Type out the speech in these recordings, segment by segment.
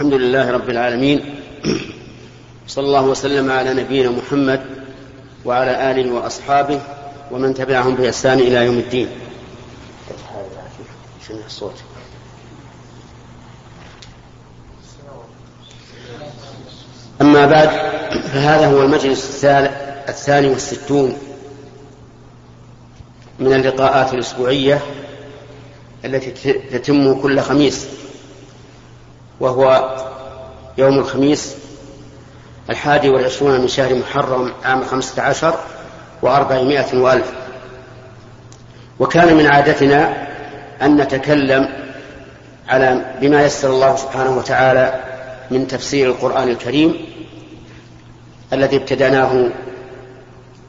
الحمد لله رب العالمين. صلى الله وسلم على نبينا محمد وعلى اله وأصحابه ومن تبعهم بإحسان إلى يوم الدين. الصوت أما بعد فهذا هو المجلس الثاني والستون من اللقاءات الأسبوعية التي تتم كل خميس. وهو يوم الخميس الحادي والعشرون من شهر محرم عام خمسة عشر وأربعمائة وألف. وكان من عادتنا أن نتكلم على بما يسر الله سبحانه وتعالى من تفسير القرآن الكريم الذي ابتدأناه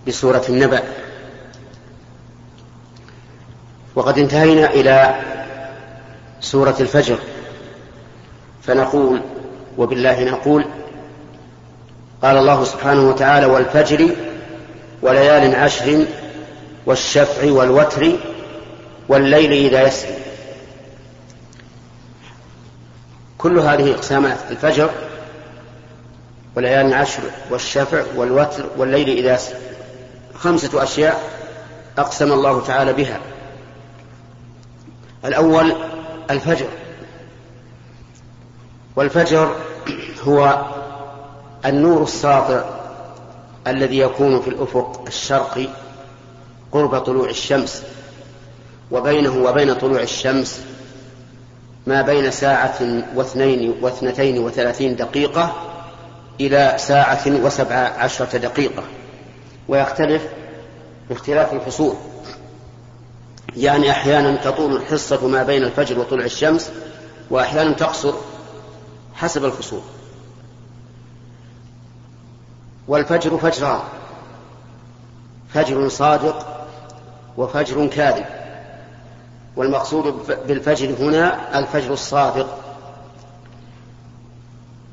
بسورة النبأ. وقد انتهينا إلى سورة الفجر. فنقول وبالله نقول قال الله سبحانه وتعالى والفجر وليال عشر والشفع والوتر والليل إذا يسري كل هذه إقسامات الفجر وليال العشر والشفع والوتر والليل إذا يسري خمسة أشياء أقسم الله تعالى بها. الأول الفجر. والفجر هو النور الساطع الذي يكون في الأفق الشرقي قرب طلوع الشمس وبينه وبين طلوع الشمس ما بين ساعة واثنين واثنتين وثلاثين دقيقة إلى ساعة وسبع عشرة دقيقة ويختلف باختلاف الفصول. يعني أحيانا تطول الحصة ما بين الفجر وطلوع الشمس وأحيانا تقصر حسب الفصول. والفجر فجران فجر صادق وفجر كاذب. والمقصود بالفجر هنا الفجر الصادق.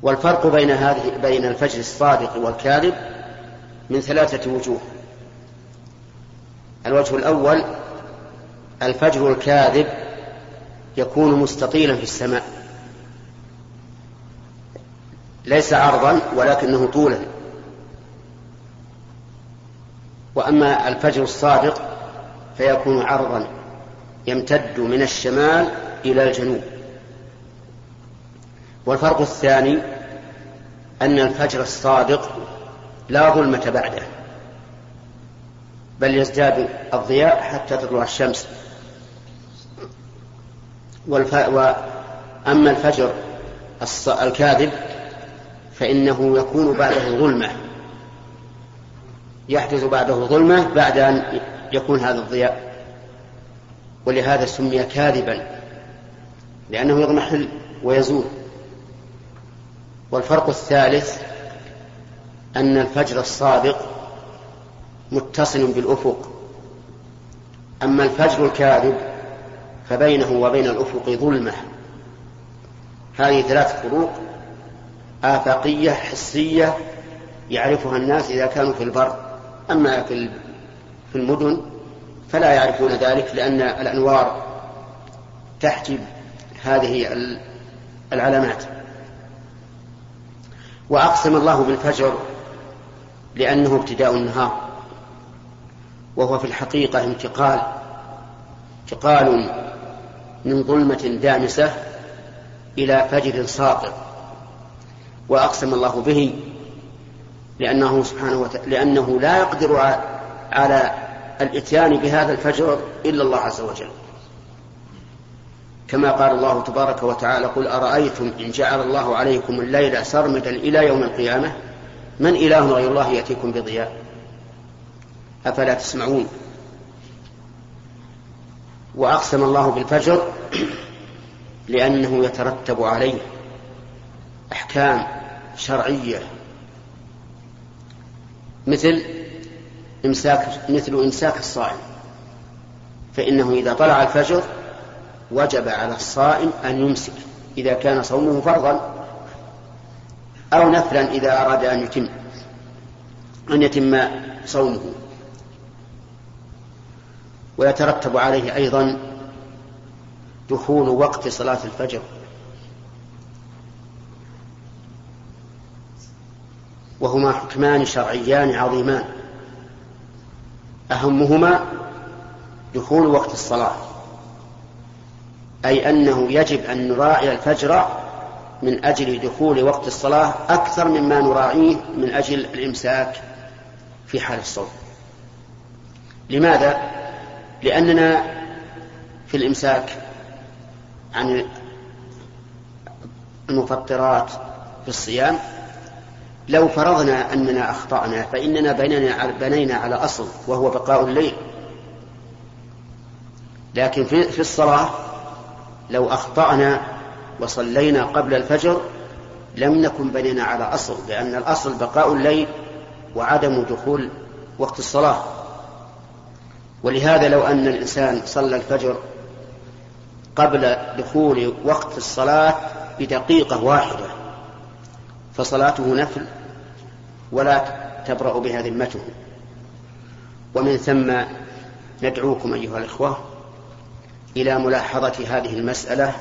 والفرق بين هذه بين الفجر الصادق والكاذب من ثلاثة وجوه. الوجه الأول الفجر الكاذب يكون مستطيلا في السماء. ليس عرضا ولكنه طولا. وأما الفجر الصادق فيكون عرضا يمتد من الشمال إلى الجنوب. والفرق الثاني أن الفجر الصادق لا ظلمة بعده بل يزداد الضياء حتى تطلع الشمس. والف... وأما الفجر الكاذب فإنه يكون بعده ظلمة. يحدث بعده ظلمة بعد أن يكون هذا الضياء. ولهذا سمي كاذبا لأنه يضمحل ويزول. والفرق الثالث أن الفجر الصادق متصل بالأفق. أما الفجر الكاذب فبينه وبين الأفق ظلمة. هذه ثلاث فروق آفاقية حسية يعرفها الناس إذا كانوا في البر. أما في في المدن فلا يعرفون ذلك لأن الأنوار تحجب هذه العلامات. وأقسم الله بالفجر لأنه ابتداء النهار وهو في الحقيقة انتقال انتقال من ظلمة دامسة إلى فجر ساطع وأقسم الله به لأنه سبحانه وتعالى لأنه لا يقدر على الإتيان بهذا الفجر إلا الله عز وجل. كما قال الله تبارك وتعالى قل أرأيتم إن جعل الله عليكم الليل سرمدا إلى يوم القيامة؟ من إله غير الله يأتيكم بضياء؟ أفلا تسمعون؟ وأقسم الله بالفجر لأنه يترتب عليه أحكام شرعية. مثل إمساك مثل إمساك الصائم. فإنه إذا طلع الفجر وجب على الصائم أن يمسك إذا كان صومه فرضا أو نفلا إذا أراد أن يتم أن يتم صومه. ويترتب عليه أيضا دخول وقت صلاة الفجر. وهما حكمان شرعيان عظيمان. أهمهما دخول وقت الصلاة. أي أنه يجب أن نراعي الفجر من أجل دخول وقت الصلاة أكثر مما نراعيه من أجل الإمساك في حال الصوم. لماذا؟ لأننا في الإمساك عن المفطرات في الصيام لو فرضنا أننا أخطأنا فإننا بنينا على أصل وهو بقاء الليل. لكن في الصلاة لو أخطأنا وصلينا قبل الفجر لم نكن بنينا على أصل لأن الأصل بقاء الليل وعدم دخول وقت الصلاة. ولهذا لو أن الإنسان صلى الفجر قبل دخول وقت الصلاة بدقيقة واحدة فصلاته نفل ولا تبرأ بها ذمته. ومن ثم ندعوكم أيها الإخوة إلى ملاحظة هذه المسألة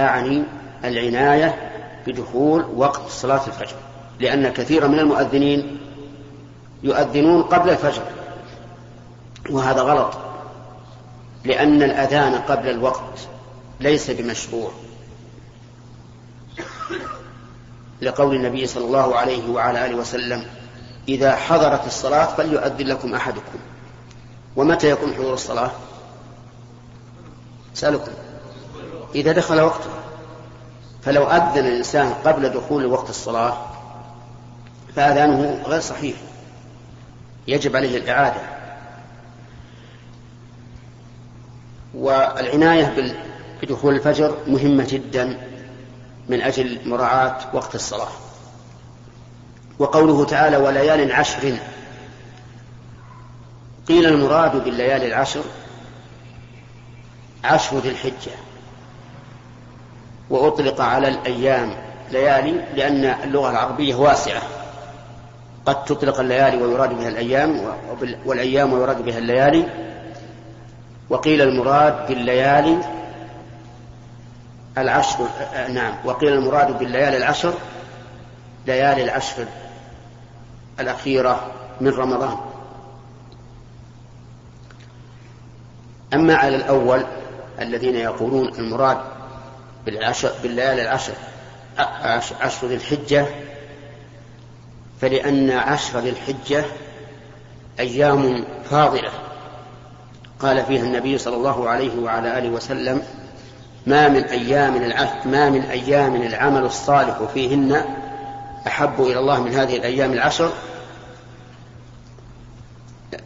أعني العناية بدخول وقت صلاة الفجر لأن كثيرا من المؤذنين يؤذنون قبل الفجر وهذا غلط لأن الأذان قبل الوقت ليس بمشروع. لقول النبي صلى الله عليه وعلى آله وسلم إذا حضرت الصلاة فليؤذن لكم أحدكم. ومتى يكون حضور الصلاة؟ سألكم. إذا دخل وقته. فلو أذن الإنسان قبل دخول وقت الصلاة فأذانه غير صحيح. يجب عليه الإعادة. والعناية بدخول الفجر مهمة جدا. من أجل مراعاة وقت الصلاة. وقوله تعالى وليال عشر قيل المراد بالليالي العشر عشر ذي الحجة. وأطلق على الأيام ليالي لأن اللغة العربية واسعة. قد تطلق الليالي ويراد بها الأيام والأيام ويراد بها الليالي. وقيل المراد بالليالي العشر نعم. وقيل المراد بالليالي العشر ليالي العشر الأخيرة من رمضان. أما على الأول الذين يقولون المراد بالعشر بالليالي العشر عشر ذي الحجة فلأن عشر ذي الحجة أيام فاضلة. قال فيها النبي صلى الله عليه وعلى آله وسلم ما من أيام العهد ما من أيام العمل الصالح فيهن أحب إلى الله من هذه الأيام العشر؟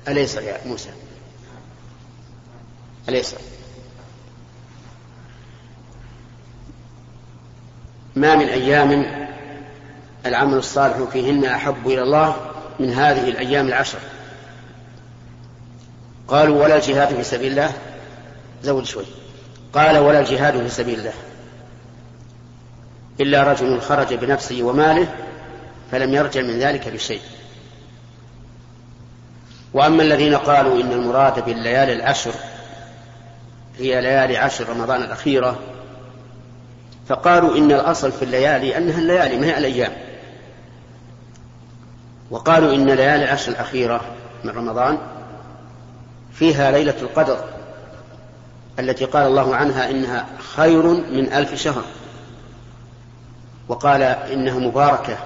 أليس يا موسى؟ أليس؟ ما من أيام العمل الصالح فيهن أحب إلى الله من هذه الأيام العشر؟ قالوا ولا الجهاد في سبيل الله زود شوي. قال ولا الجهاد في سبيل الله. إلا رجل خرج بنفسه وماله فلم يرجع من ذلك بشيء. وأما الذين قالوا إن المراد بالليالي العشر هي ليالي عشر رمضان الأخيرة فقالوا إن الأصل في الليالي أنها الليالي ما هي الأيام. وقالوا إن ليالي العشر الأخيرة من رمضان فيها ليلة القدر. التي قال الله عنها إنها خير من ألف شهر. وقال إنها مباركة.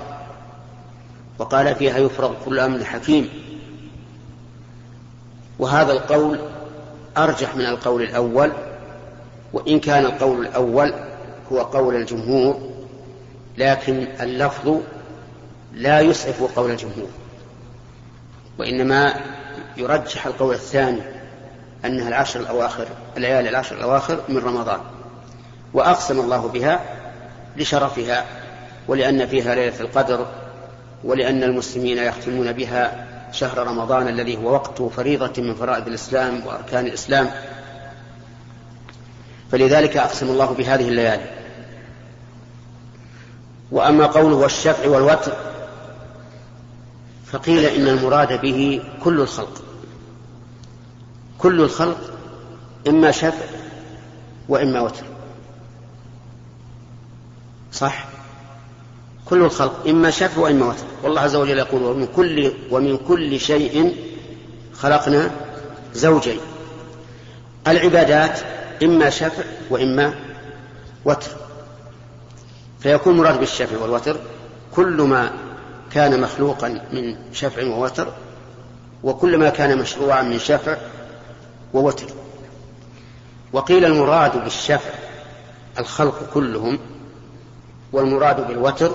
وقال فيها يفرغ كل أمر حكيم. وهذا القول أرجح من القول الأول. وإن كان القول الأول هو قول الجمهور لكن اللفظ لا يسعف قول الجمهور. وإنما يرجح القول الثاني. أنها العشر الأواخر الليالي العشر الأواخر من رمضان. وأقسم الله بها لشرفها ولأن فيها ليلة القدر ولأن المسلمين يختمون بها شهر رمضان الذي هو وقت فريضة من فرائض الإسلام وأركان الإسلام. فلذلك أقسم الله بهذه الليالي. وأما قوله والشفع والوتر فقيل إن المراد به كل الخلق. كل الخلق إما شفع وإما وتر. صح؟ كل الخلق إما شفع وإما وتر. والله عز وجل يقول ومن كل ومن كل شيء خلقنا زوجين. العبادات إما شفع وإما وتر. فيكون مراد بالشفع والوتر كل ما كان مخلوقا من شفع ووتر وكل ما كان مشروعا من شفع ووتر. وقيل المراد بالشفع الخلق كلهم والمراد بالوتر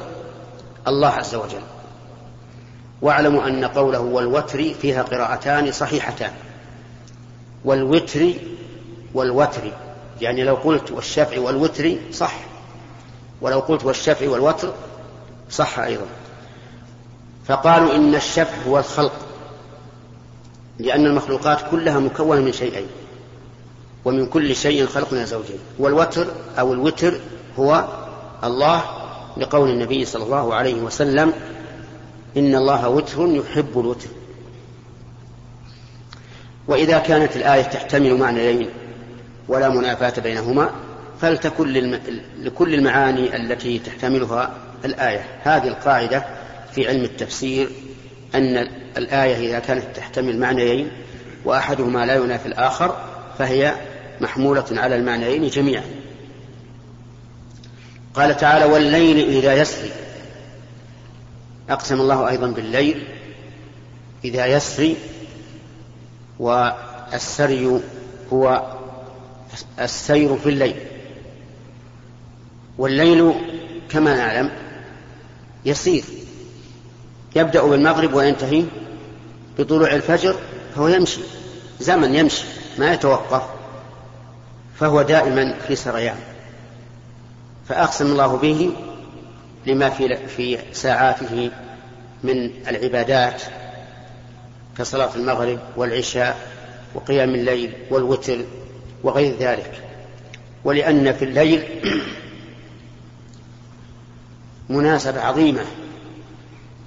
الله عز وجل. واعلموا أن قوله والوتر فيها قراءتان صحيحتان. والوتر والوتر يعني لو قلت والشفع والوتر صح. ولو قلت والشفع والوتر صح أيضا. فقالوا إن الشفع هو الخلق. لأن المخلوقات كلها مكونة من شيئين. ومن كل شيء خلقنا زوجين. والوتر أو الوتر هو الله لقول النبي صلى الله عليه وسلم إن الله وتر يحب الوتر. وإذا كانت الآية تحتمل معنيين ولا منافاة بينهما فلتكن لكل المعاني التي تحتملها الآية. هذه القاعدة في علم التفسير أن الآية إذا كانت تحتمل معنيين وأحدهما لا ينافي الآخر فهي محمولة على المعنيين جميعا. قال تعالى والليل إذا يسري أقسم الله أيضا بالليل إذا يسري والسري هو السير في الليل. والليل كما نعلم يسير. يبدأ بالمغرب وينتهي بطلوع الفجر فهو يمشي. زمن يمشي ما يتوقف. فهو دائما في سريان. فأقسم الله به لما في في ساعاته من العبادات كصلاة المغرب والعشاء وقيام الليل والوتر وغير ذلك. ولأن في الليل مناسبة عظيمة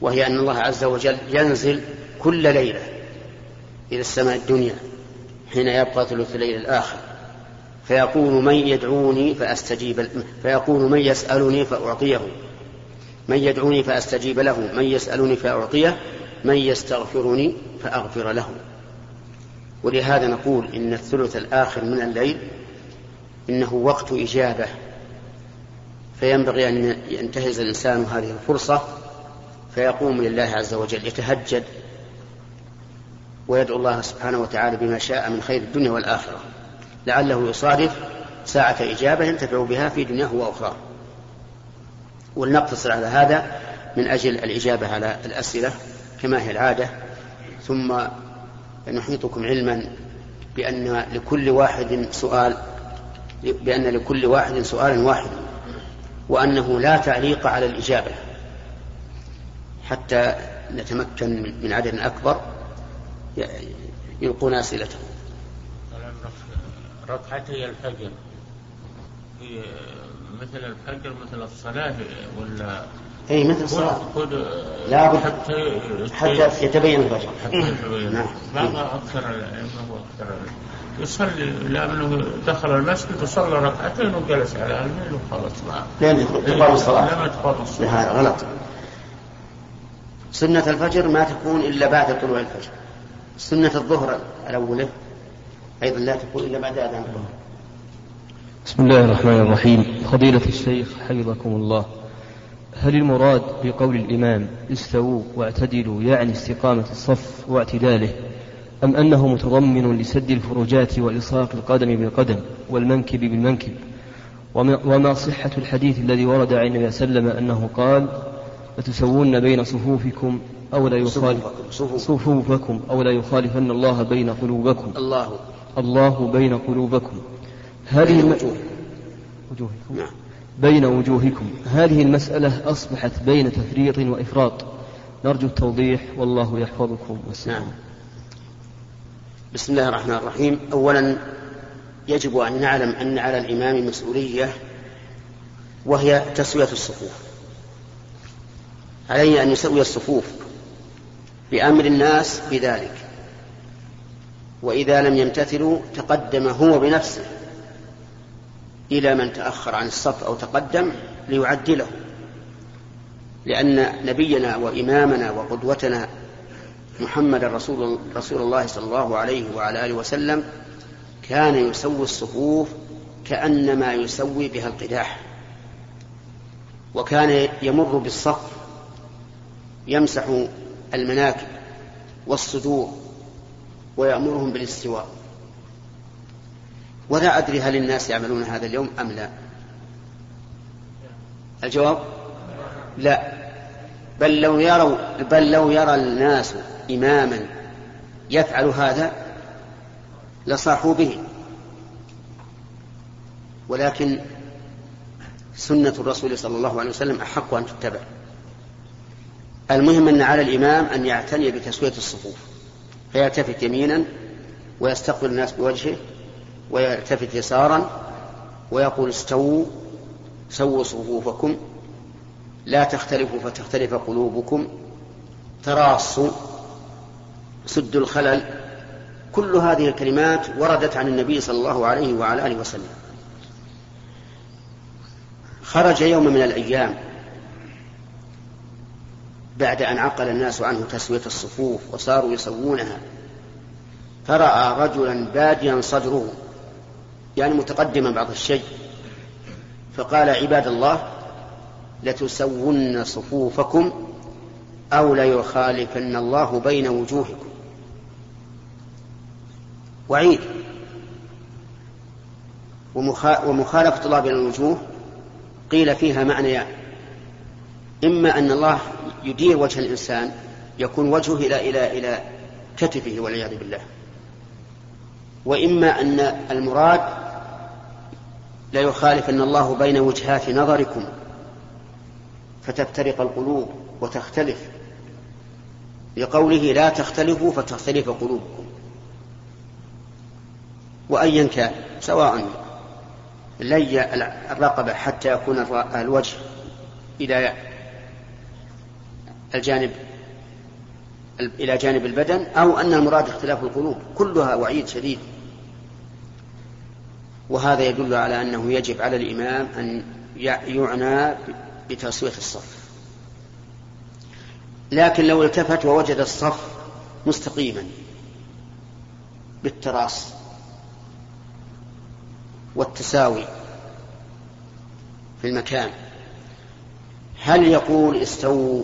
وهي أن الله عز وجل ينزل كل ليلة إلى السماء الدنيا حين يبقى ثلث الليل الآخر. فيقول من يدعوني فأستجيب فيقول من يسألني فأعطيه. من يدعوني فأستجيب له من يسألني فأعطيه من يستغفرني فأغفر له. ولهذا نقول إن الثلث الآخر من الليل إنه وقت إجابة. فينبغي أن ينتهز الإنسان هذه الفرصة فيقوم لله عز وجل يتهجد ويدعو الله سبحانه وتعالى بما شاء من خير الدنيا والآخرة. لعله يصادف ساعة إجابة ينتفع بها في دنياه وأخراه. ولنقتصر على هذا من أجل الإجابة على الأسئلة كما هي العادة. ثم نحيطكم علما بأن لكل واحد سؤال بأن لكل واحد سؤالا واحدا وأنه لا تعليق على الإجابة. حتى نتمكن من عدد أكبر يلقون أسئلتهم. ركعتي الفجر. في مثل الفجر مثل الصلاة ولا اي مثل الصلاة. لا حتى حتى يتبين الفجر. حتى يتبين. نعم. بعض أكثر الأئمة وأكثر يصلي لأنه دخل المسجد وصلى ركعتين وجلس على الميل وخلص لم تقام الصلاة. لم تقام الصلاة. هذا غلط. سنة الفجر ما تكون إلا بعد طلوع الفجر. سنة الظهر الأولى أيضا لا تكون إلا بعد أذان الظهر. بسم الله الرحمن الرحيم. فضيلة الشيخ حفظكم الله. هل المراد بقول الإمام استووا واعتدلوا يعني استقامة الصف واعتداله أم أنه متضمن لسد الفروجات وإلصاق القدم بالقدم والمنكب بالمنكب؟ وما صحة الحديث الذي ورد عن النبي صلى الله عليه وسلم أنه قال لتسوون بين صفوفكم أو لا يخالف صفوفكم أو لا يخالفن الله بين قلوبكم. الله. الله بين قلوبكم. هذه الم... وجوهكم. نعم. بين وجوهكم. هذه المسألة أصبحت بين تفريط وإفراط. نرجو التوضيح. والله يحفظكم والسلام نعم. بسم الله الرحمن الرحيم. أولا يجب أن نعلم أن على الإمام مسؤولية وهي تسوية الصفوف. عليه أن يسوي الصفوف بأمر الناس بذلك. وإذا لم يمتثلوا تقدم هو بنفسه إلى من تأخر عن الصف أو تقدم ليعدله. لأن نبينا وإمامنا وقدوتنا محمد رسول رسول الله صلى الله عليه وعلى آله وسلم كان يسوي الصفوف كأنما يسوي بها القداح وكان يمر بالصف يمسح المناكب والصدور ويأمرهم بالاستواء. ولا أدري هل الناس يعملون هذا اليوم أم لا. الجواب؟ لا. بل لو يروا بل لو يرى الناس إماما يفعل هذا لصاحوا به. ولكن سنة الرسول صلى الله عليه وسلم أحق أن تتبع. المهم أن على الإمام أن يعتني بتسوية الصفوف. فيلتفت يمينا ويستقبل الناس بوجهه ويلتفت يسارا ويقول استووا سووا صفوفكم لا تختلفوا فتختلف قلوبكم تراصوا سدوا الخلل. كل هذه الكلمات وردت عن النبي صلى الله عليه وعلى آله وسلم. خرج يوم من الأيام. بعد أن عقل الناس عنه تسوية الصفوف وصاروا يسوونها فرأى رجلا باديا صدره يعني متقدما بعض الشيء فقال عباد الله لتسون صفوفكم أو ليخالفن الله بين وجوهكم. وعيد. ومخالفة الله بين الوجوه قيل فيها معنيان إما أن الله يدير وجه الإنسان يكون وجهه إلى إلى إلى كتفه والعياذ بالله. وإما أن المراد ليخالفن الله بين وجهات نظركم فتفترق القلوب وتختلف. لقوله لا تختلفوا فتختلف قلوبكم. وأيا كان سواء لي الرقبة حتى يكون الوجه إلى الجانب إلى جانب البدن أو أن المراد اختلاف القلوب كلها وعيد شديد. وهذا يدل على أنه يجب على الإمام أن يعنى بتسوية الصف. لكن لو التفت ووجد الصف مستقيما بالتراص والتساوي في المكان هل يقول استووا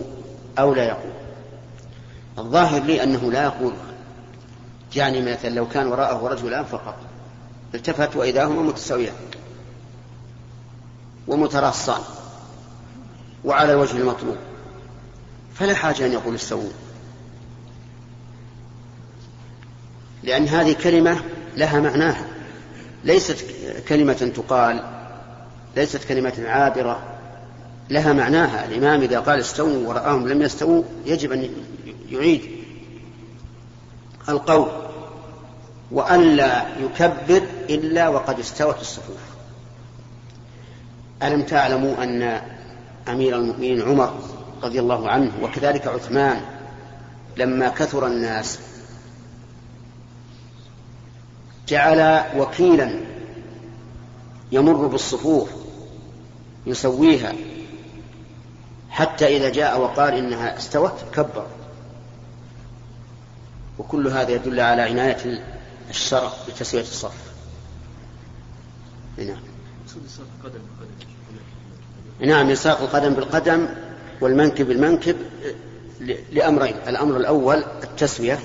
أو لا يقول. الظاهر لي أنه لا يقول. يعني مثلا لو كان وراءه رجلان فقط. التفت وإذا هما متساويان. ومتراصان. وعلى الوجه المطلوب. فلا حاجة أن يقول استووا. لأن هذه كلمة لها معناها. ليست كلمة تقال. ليست كلمة عابرة. لها معناها. الإمام إذا قال استووا ورآهم لم يستووا يجب أن يعيد القول. وألا يكبر إلا وقد استوت الصفوف. ألم تعلموا أن أمير المؤمنين عمر رضي الله عنه وكذلك عثمان لما كثر الناس جعل وكيلا يمر بالصفوف يسويها حتى إذا جاء وقال إنها استوت كبر. وكل هذا يدل على عناية الشرع بتسوية الصف. نعم. نعم يساق القدم بالقدم والمنكب بالمنكب لأمرين. الأمر الأول التسوية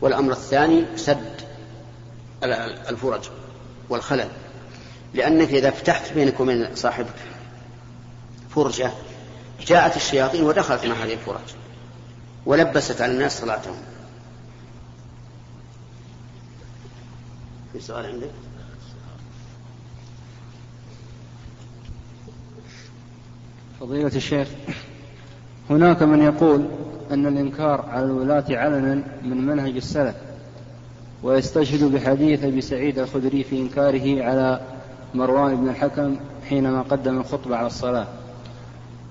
والأمر الثاني سد الفرج والخلل. لأنك إذا فتحت بينك وبين صاحبك فرجة جاءت الشياطين ودخلت مع هذه الفرج ولبست على الناس صلاتهم في سؤال عندك؟ فضيلة الشيخ هناك من يقول أن الإنكار على الولاة علنا من منهج السلف ويستشهد بحديث أبي سعيد الخدري في إنكاره على مروان بن الحكم حينما قدم الخطبة على الصلاة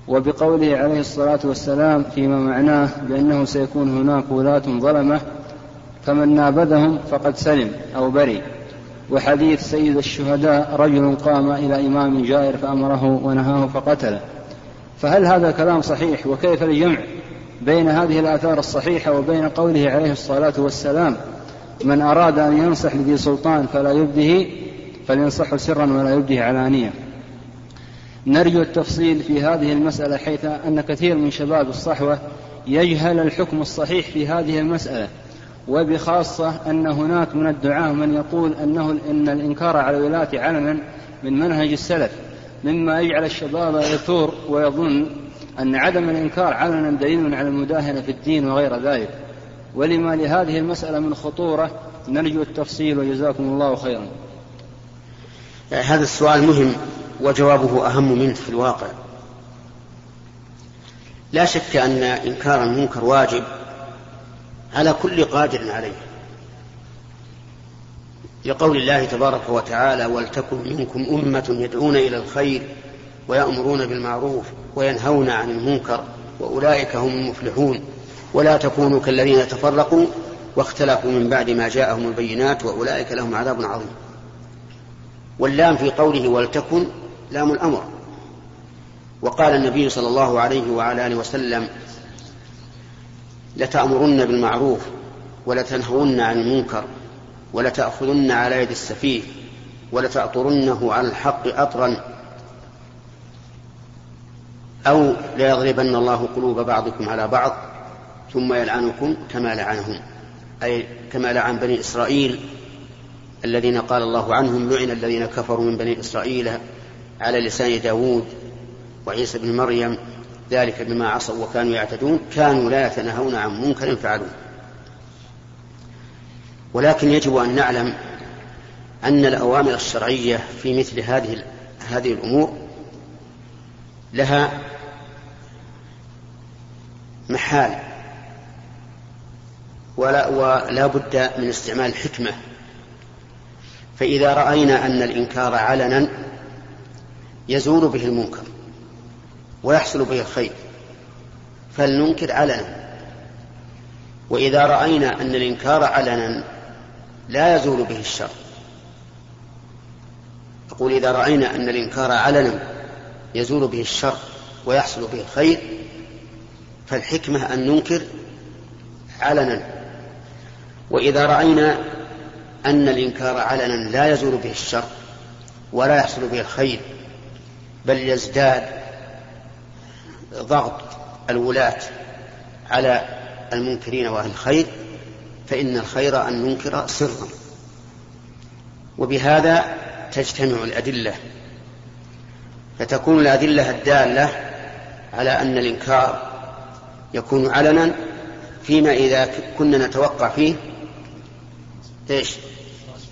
وبقوله عليه الصلاة والسلام فيما معناه بأنه سيكون هناك ولاة ظلمة فمن نابذهم فقد سلم أو بري. وحديث سيد الشهداء رجل قام إلى إمام جائر فأمره ونهاه فقتله. فهل هذا كلام صحيح؟ وكيف الجمع بين هذه الآثار الصحيحة وبين قوله عليه الصلاة والسلام من أراد أن ينصح لذي سلطان فلا يبده فلينصحه سرا ولا يبده علانية. نرجو التفصيل في هذه المسألة حيث أن كثير من شباب الصحوة يجهل الحكم الصحيح في هذه المسألة وبخاصة أن هناك من الدعاة من يقول أنه إن الإنكار على الولاة علنا من منهج السلف مما يجعل الشباب يثور ويظن أن عدم الإنكار علنا دليل على المداهنة في الدين وغير ذلك. ولما لهذه المسألة من خطورة نرجو التفصيل وجزاكم الله خيرا. هذا السؤال مهم. وجوابه أهم منه في الواقع. لا شك أن إنكار المنكر واجب على كل قادر عليه. لقول الله تبارك وتعالى ولتكن منكم أمة يدعون إلى الخير ويأمرون بالمعروف وينهون عن المنكر وأولئك هم المفلحون. ولا تكونوا كالذين تفرقوا واختلفوا من بعد ما جاءهم البينات وأولئك لهم عذاب عظيم. واللام في قوله ولتكن لام الأمر. وقال النبي صلى الله عليه وعلى آله وسلم لتأمرن بالمعروف ولتنهون عن المنكر ولتأخذن على يد السفيه ولتأطرنه على الحق أطرا أو ليضربن الله قلوب بعضكم على بعض ثم يلعنكم كما لعنهم أي كما لعن بني إسرائيل الذين قال الله عنهم لعن الذين كفروا من بني إسرائيل على لسان داود وعيسى بن مريم ذلك بما عصوا وكانوا يعتدون كانوا لا يتناهون عن منكر فعلوه. ولكن يجب أن نعلم أن الأوامر الشرعية في مثل هذه هذه الأمور لها محال ولا, ولا بد من استعمال الحكمة فإذا رأينا أن الإنكار علنا يزول به المنكر ويحصل به الخير. فلننكر علنا. وإذا رأينا أن الإنكار علنا لا يزول به الشر. أقول إذا رأينا أن الإنكار علنا يزول به الشر ويحصل به الخير فالحكمة أن ننكر علنا. وإذا رأينا أن الإنكار علنا لا يزول به الشر ولا يحصل به الخير بل يزداد ضغط الولاة على المنكرين وأهل الخير فإن الخير أن ننكر سرا. وبهذا تجتمع الأدلة. فتكون الأدلة الدالة على أن الإنكار يكون علنا فيما إذا كنا نتوقع فيه إيش؟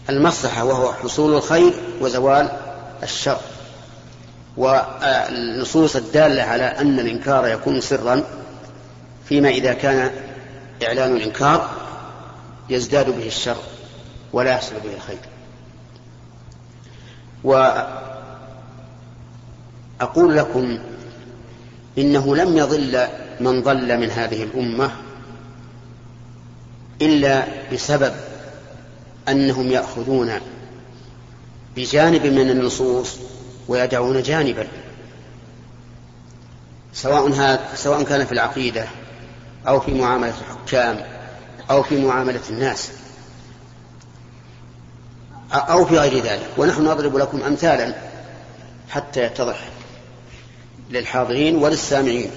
المصلحة وهو حصول الخير وزوال الشر. والنصوص الدالة على أن الإنكار يكون سرا فيما إذا كان إعلان الإنكار يزداد به الشر ولا يحصل به الخير. وأقول لكم إنه لم يضل من ضل من هذه الأمة إلا بسبب أنهم يأخذون بجانب من النصوص ويدعون جانبا. سواء سواء كان في العقيدة أو في معاملة الحكام أو في معاملة الناس أو في غير ذلك. ونحن نضرب لكم أمثالا حتى يتضح للحاضرين وللسامعين.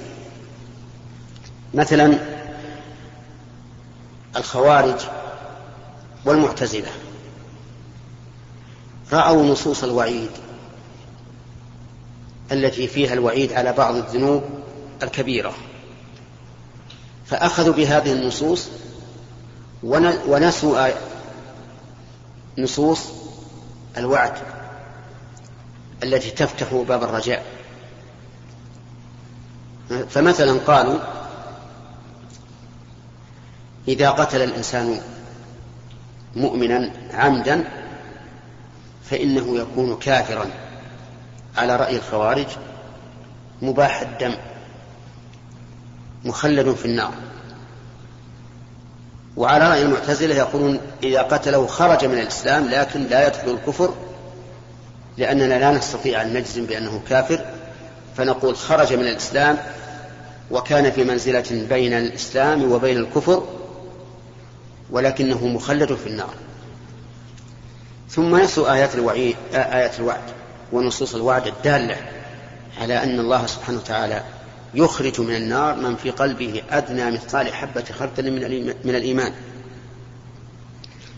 مثلا الخوارج والمعتزلة رأوا نصوص الوعيد. التي فيها الوعيد على بعض الذنوب الكبيرة. فأخذوا بهذه النصوص ونسوا نصوص الوعد التي تفتح باب الرجاء. فمثلا قالوا إذا قتل الإنسان مؤمنا عمدا فإنه يكون كافرا. على رأي الخوارج مباح الدم مخلد في النار. وعلى رأي المعتزلة يقولون إذا قتله خرج من الإسلام لكن لا يدخل الكفر لأننا لا نستطيع أن نجزم بأنه كافر فنقول خرج من الإسلام وكان في منزلة بين الإسلام وبين الكفر ولكنه مخلد في النار. ثم نسوا آيات الوعيد آيات الوعد. ونصوص الوعد الدالة على أن الله سبحانه وتعالى يخرج من النار من في قلبه أدنى مثقال حبة خردل من الإيمان.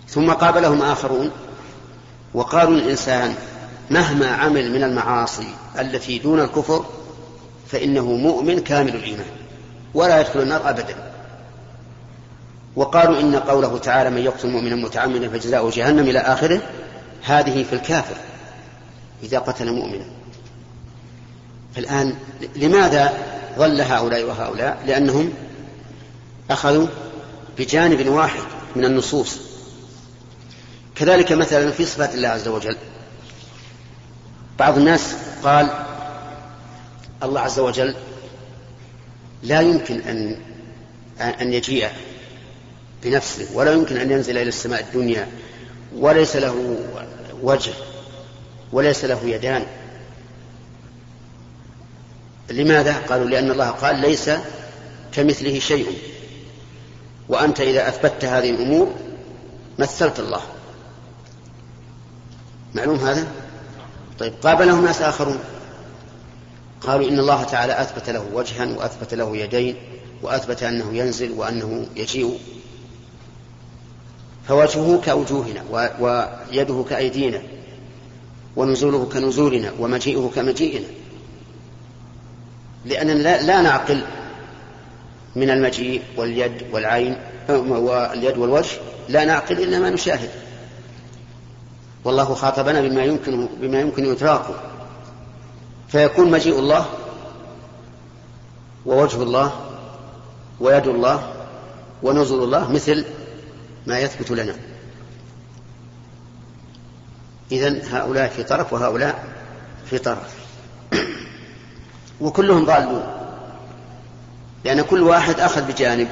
ثم قابلهم آخرون وقالوا الإنسان مهما عمل من المعاصي التي دون الكفر فإنه مؤمن كامل الإيمان ولا يدخل النار أبدا. وقالوا إن قوله تعالى من يقتل مؤمنا متعمدا فجزاؤه جهنم إلى آخره هذه في الكافر. إذا قتل مؤمنا. فالآن لماذا ظل هؤلاء وهؤلاء؟ لأنهم أخذوا بجانب واحد من النصوص. كذلك مثلا في صفات الله عز وجل. بعض الناس قال الله عز وجل لا يمكن أن أن يجيء بنفسه ولا يمكن أن ينزل إلى السماء الدنيا وليس له وجه. وليس له يدان. لماذا؟ قالوا لأن الله قال ليس كمثله شيء. وأنت إذا أثبتت هذه الأمور مثلت الله. معلوم هذا؟ طيب قابلهم ناس آخرون. قالوا إن الله تعالى أثبت له وجها وأثبت له يدين وأثبت أنه ينزل وأنه يجيء. فوجهه كوجوهنا ويده كأيدينا. ونزوله كنزولنا ومجيئه كمجيئنا. لأننا لا, نعقل من المجيء واليد والعين واليد والوجه لا نعقل إلا ما نشاهد. والله خاطبنا بما يمكن بما يمكن إدراكه. فيكون مجيء الله ووجه الله ويد الله ونزل الله مثل ما يثبت لنا. إذن هؤلاء في طرف وهؤلاء في طرف. وكلهم ضالون. لأن كل واحد أخذ بجانب.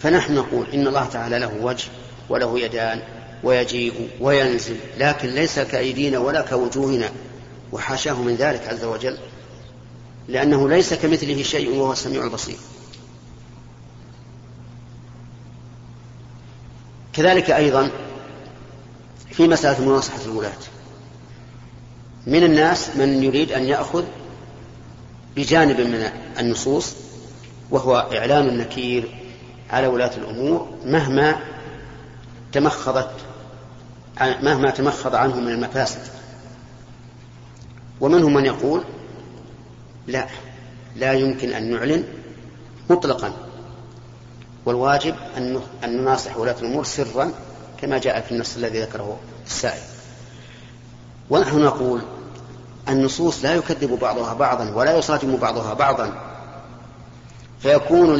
فنحن نقول إن الله تعالى له وجه وله يدان ويجيء وينزل. لكن ليس كأيدينا ولا كوجوهنا. وحاشاه من ذلك عز وجل. لأنه ليس كمثله شيء وهو السميع البصير. كذلك أيضا في مسألة مناصحة الولاة. من الناس من يريد أن يأخذ بجانب من النصوص وهو إعلان النكير على ولاة الأمور مهما تمخضت مهما تمخض عنه من المفاسد. ومنهم من يقول لا لا يمكن أن نعلن مطلقا. والواجب أن نناصح ولاة الأمور سرا كما جاء في النص الذي ذكره السائل. ونحن نقول النصوص لا يكذب بعضها بعضا ولا يصادم بعضها بعضا. فيكون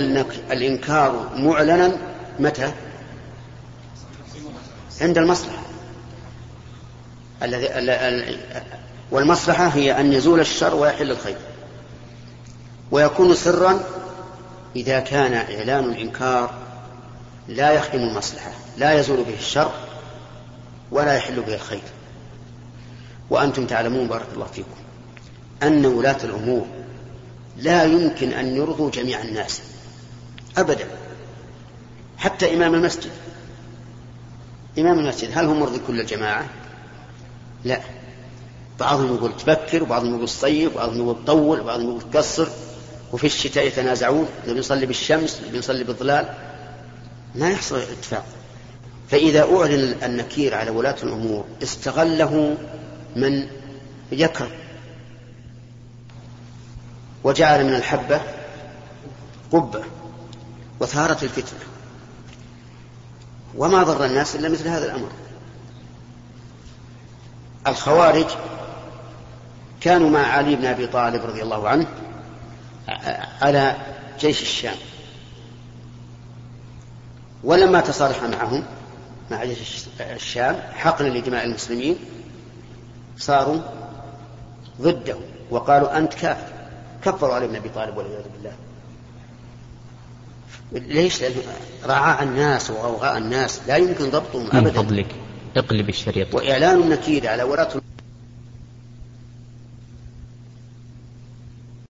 الإنكار معلنا متى؟ عند المصلحة. والمصلحة هي أن يزول الشر ويحل الخير. ويكون سرا إذا كان إعلان الإنكار لا يخدم المصلحة لا يزول به الشر ولا يحل به الخير. وأنتم تعلمون بارك الله فيكم أن ولاة الأمور لا يمكن أن يرضوا جميع الناس أبدا. حتى إمام المسجد. إمام المسجد هل هو مرضي كل الجماعة؟ لا. بعضهم يقول تبكر وبعضهم يقول صيب وبعضهم يقول طول وبعضهم يقول قصر. وفي الشتاء يتنازعون اللي بيصلي بالشمس اللي بيصلي بالظلال. ما يحصل اتفاق. فإذا أعلن النكير على ولاة الأمور استغله من يكره. وجعل من الحبة قبة وثارت الفتنة. وما ضر الناس إلا مثل هذا الأمر. الخوارج كانوا مع علي بن أبي طالب رضي الله عنه على جيش الشام. ولما تصالح معهم مع جيش الشام حقنا لدماء المسلمين صاروا ضده وقالوا أنت كافر. كفروا علي بن أبي طالب والعياذ بالله. ليش؟ لأنه رعاع الناس وغوغاء الناس لا يمكن ضبطهم أبدا. من فضلك اقلب الشريط. وإعلان النكير على ولاة